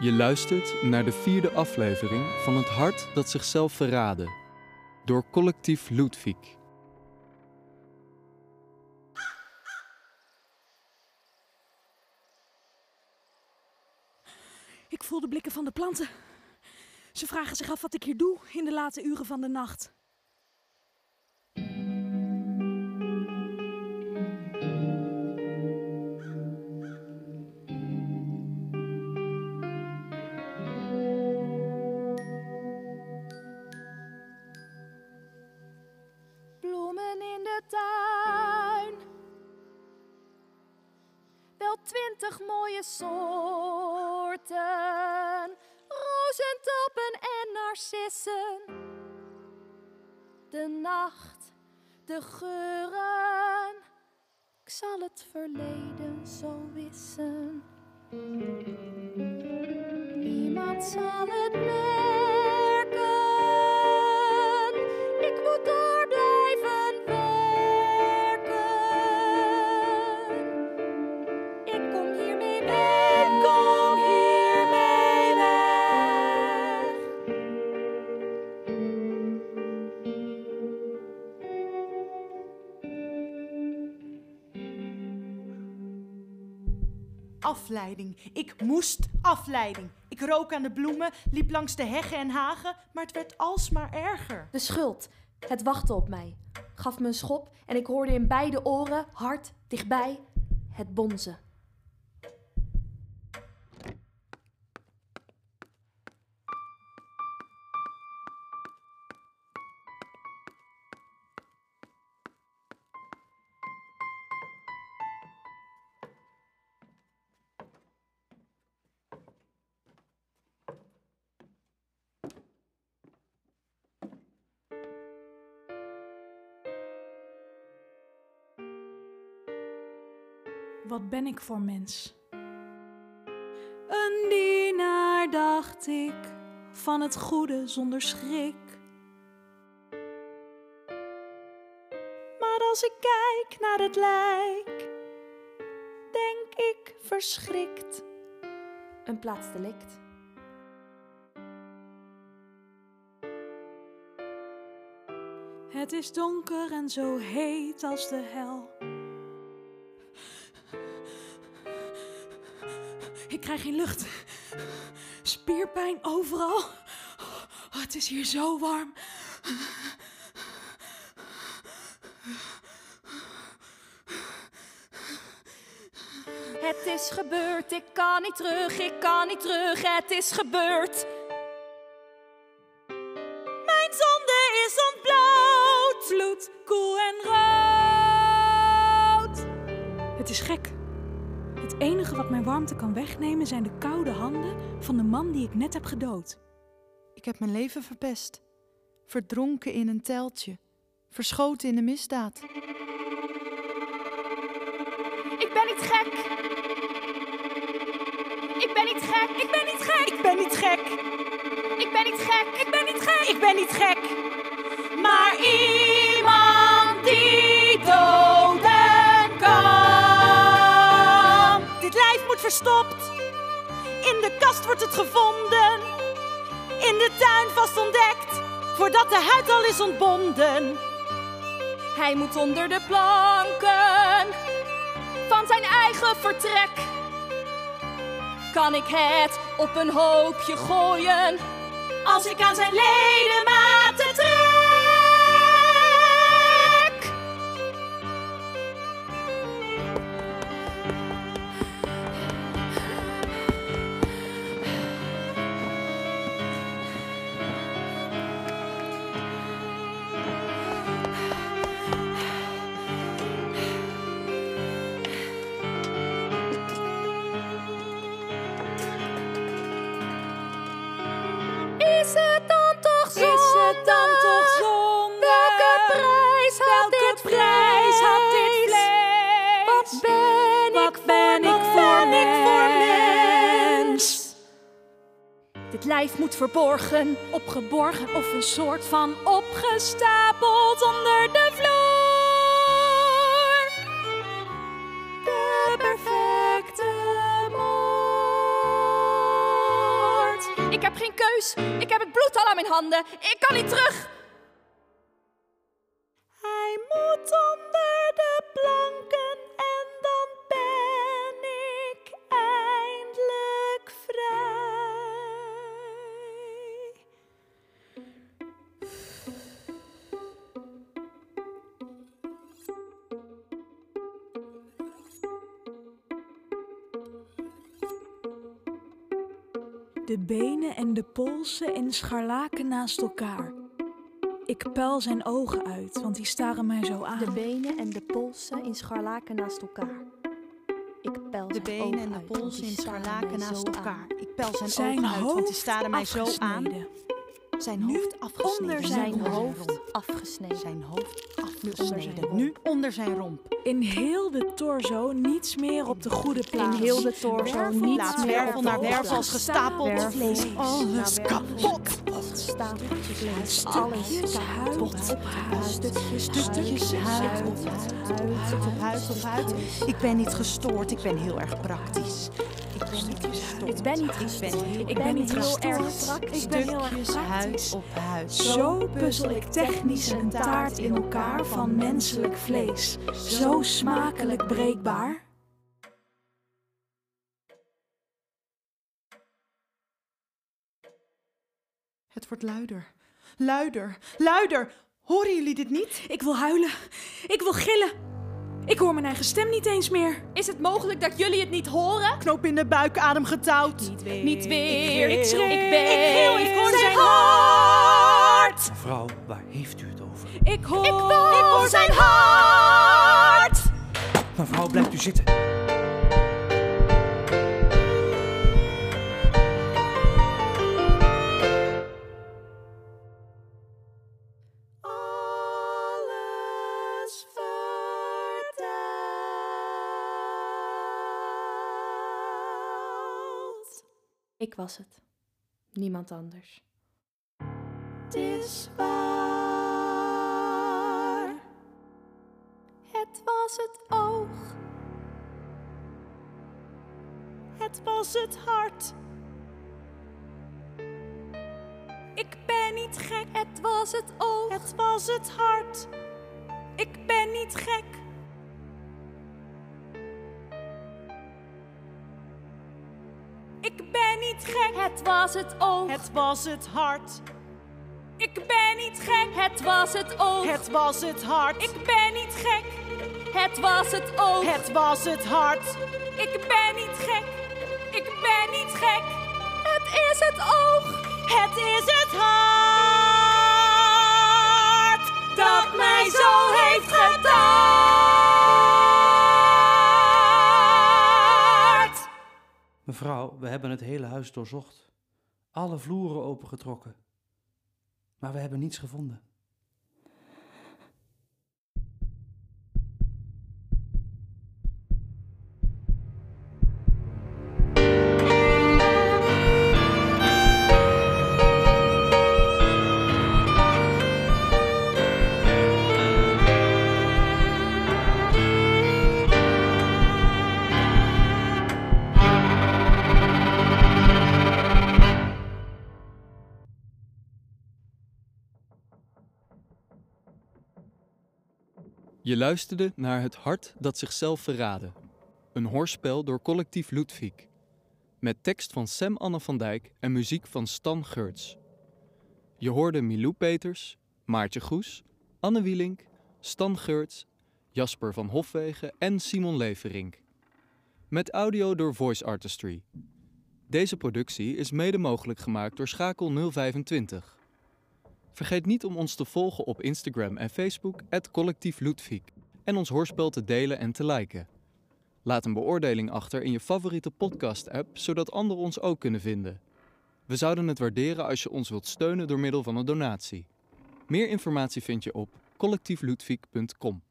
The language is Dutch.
Je luistert naar de vierde aflevering van Het Hart dat zichzelf verraadde door collectief Ludwig. Ik voel de blikken van de planten. Ze vragen zich af wat ik hier doe in de late uren van de nacht. Twintig mooie soorten. Rozentoppen en narcissen. De nacht, de geuren. Ik zal het verleden zo wissen. Niemand zal het merken. Afleiding. Ik moest afleiding. Ik rook aan de bloemen, liep langs de heggen en hagen, maar het werd alsmaar erger. De schuld, het wachten op mij, gaf me een schop en ik hoorde in beide oren, hard, dichtbij, het bonzen. Wat ben ik voor mens? Een dienaar, dacht ik, van het goede zonder schrik. Maar als ik kijk naar het lijk, denk ik verschrikt. Een plaatsdelict. Het is donker en zo heet als de hel. Ik krijg geen lucht. Spierpijn overal. Oh, het is hier zo warm. Het is gebeurd, ik kan niet terug, ik kan niet terug, het is gebeurd. Mijn zonde is ontbloot. Vloed, koel en rood. Het is gek. Het enige wat mijn warmte kan wegnemen zijn de koude handen van de man die ik net heb gedood. Ik heb mijn leven verpest. Verdronken in een teltje. Verschoten in de misdaad. Ik ben niet gek. Ik ben niet gek. Ik ben niet gek. Ik ben niet gek. Ik ben niet gek. Ik ben niet gek. Ik ben niet gek. Verstopt. In de kast wordt het gevonden. In de tuin vast ontdekt. Voordat de huid al is ontbonden. Hij moet onder de planken van zijn eigen vertrek. Kan ik het op een hoopje gooien als ik aan zijn ledematen lijf moet verborgen, Opgeborgen of een soort van opgestapeld onder de vloer. de perfecte man. Ik heb geen keus. Ik heb het bloed al aan mijn handen. Ik kan niet terug. De benen en de polsen in scharlaken naast elkaar. Ik puil zijn ogen uit, want die staren mij zo aan. De benen en de polsen in scharlaken naast elkaar. Ik pel De zijn benen ogen en de polsen in scharlaken naast elkaar. aan. Ik pel zijn, zijn ogen uit, want die staren mij zo aan. Zijn hoofd afgesneden. onder zijn hoofd afgesneden. Zijn hoofd afgesneden. Nu onder zijn romp. In heel de torso niets meer op de goede In plaats. heel de torso Wervel niets meer wervel op naar de wervel gestapeld vlees. Alles kapot. Stapeltjes vlees. Stukjes huid op huid. Stukjes Stukjes huid huid op huid, op huid op huid. Ik ben niet gestoord, ik ben heel erg praktisch. Ik ben niet gestoord. Ik ben niet heel- Ik ben niet heel gestoord. erg praktisch. Ik ben heel erg huid op huid. Zo puzzel ik technisch een taart in elkaar van menselijk vlees. Zo smakelijk breekbaar. Het wordt luider. Luider, luider. Horen jullie dit niet? Ik wil huilen. Ik wil gillen. Ik hoor mijn eigen stem niet eens meer. Is het mogelijk dat jullie het niet horen? Knoop in de buik, adem getouwd. Niet weer. Ik schreeuw. Ik weet. Ik hoor zijn zijn hart. Mevrouw, waar heeft u het over? Ik hoor, Ik hoor zijn hart. Mevrouw, blijft u zitten. Ik was het. Niemand anders. Het is waar. Het was het oog. Het was het hart. Ik ben niet gek. Het was het oog. Het was het hart. Ik ben niet gek. Niet gek. Het was het oog. Het was het hart. Ik ben niet gek. Het was het oog. Het was het hart. Ik ben niet gek. Het was het oog. Het was het hart. Ik ben niet gek. Ik ben niet gek. Het is het oog. Het is het hart Dat mij zo heeft getaard. Mevrouw, we hebben het hele huis doorzocht. Alle vloeren opengetrokken. Maar we hebben niets gevonden. Je luisterde naar Het Hart dat zichzelf verraadde. Een hoorspel door collectief Ludwig. Met tekst van Sam Anne van Dijk en muziek van Stan Geurts. Je hoorde Milou Peters, Maartje Goes, Anne Wielink, Stan Geurts, Jasper van Hofwegen en Simon Leverink. Met audio door Voice Artistry. Deze productie is mede mogelijk gemaakt door Schakel 025. Vergeet niet om ons te volgen op Instagram en Facebook, collectief Ludwig, en ons hoorspel te delen en te liken. Laat een beoordeling achter in je favoriete podcast-app, zodat anderen ons ook kunnen vinden. We zouden het waarderen als je ons wilt steunen door middel van een donatie. Meer informatie vind je op collectiefludwig.com.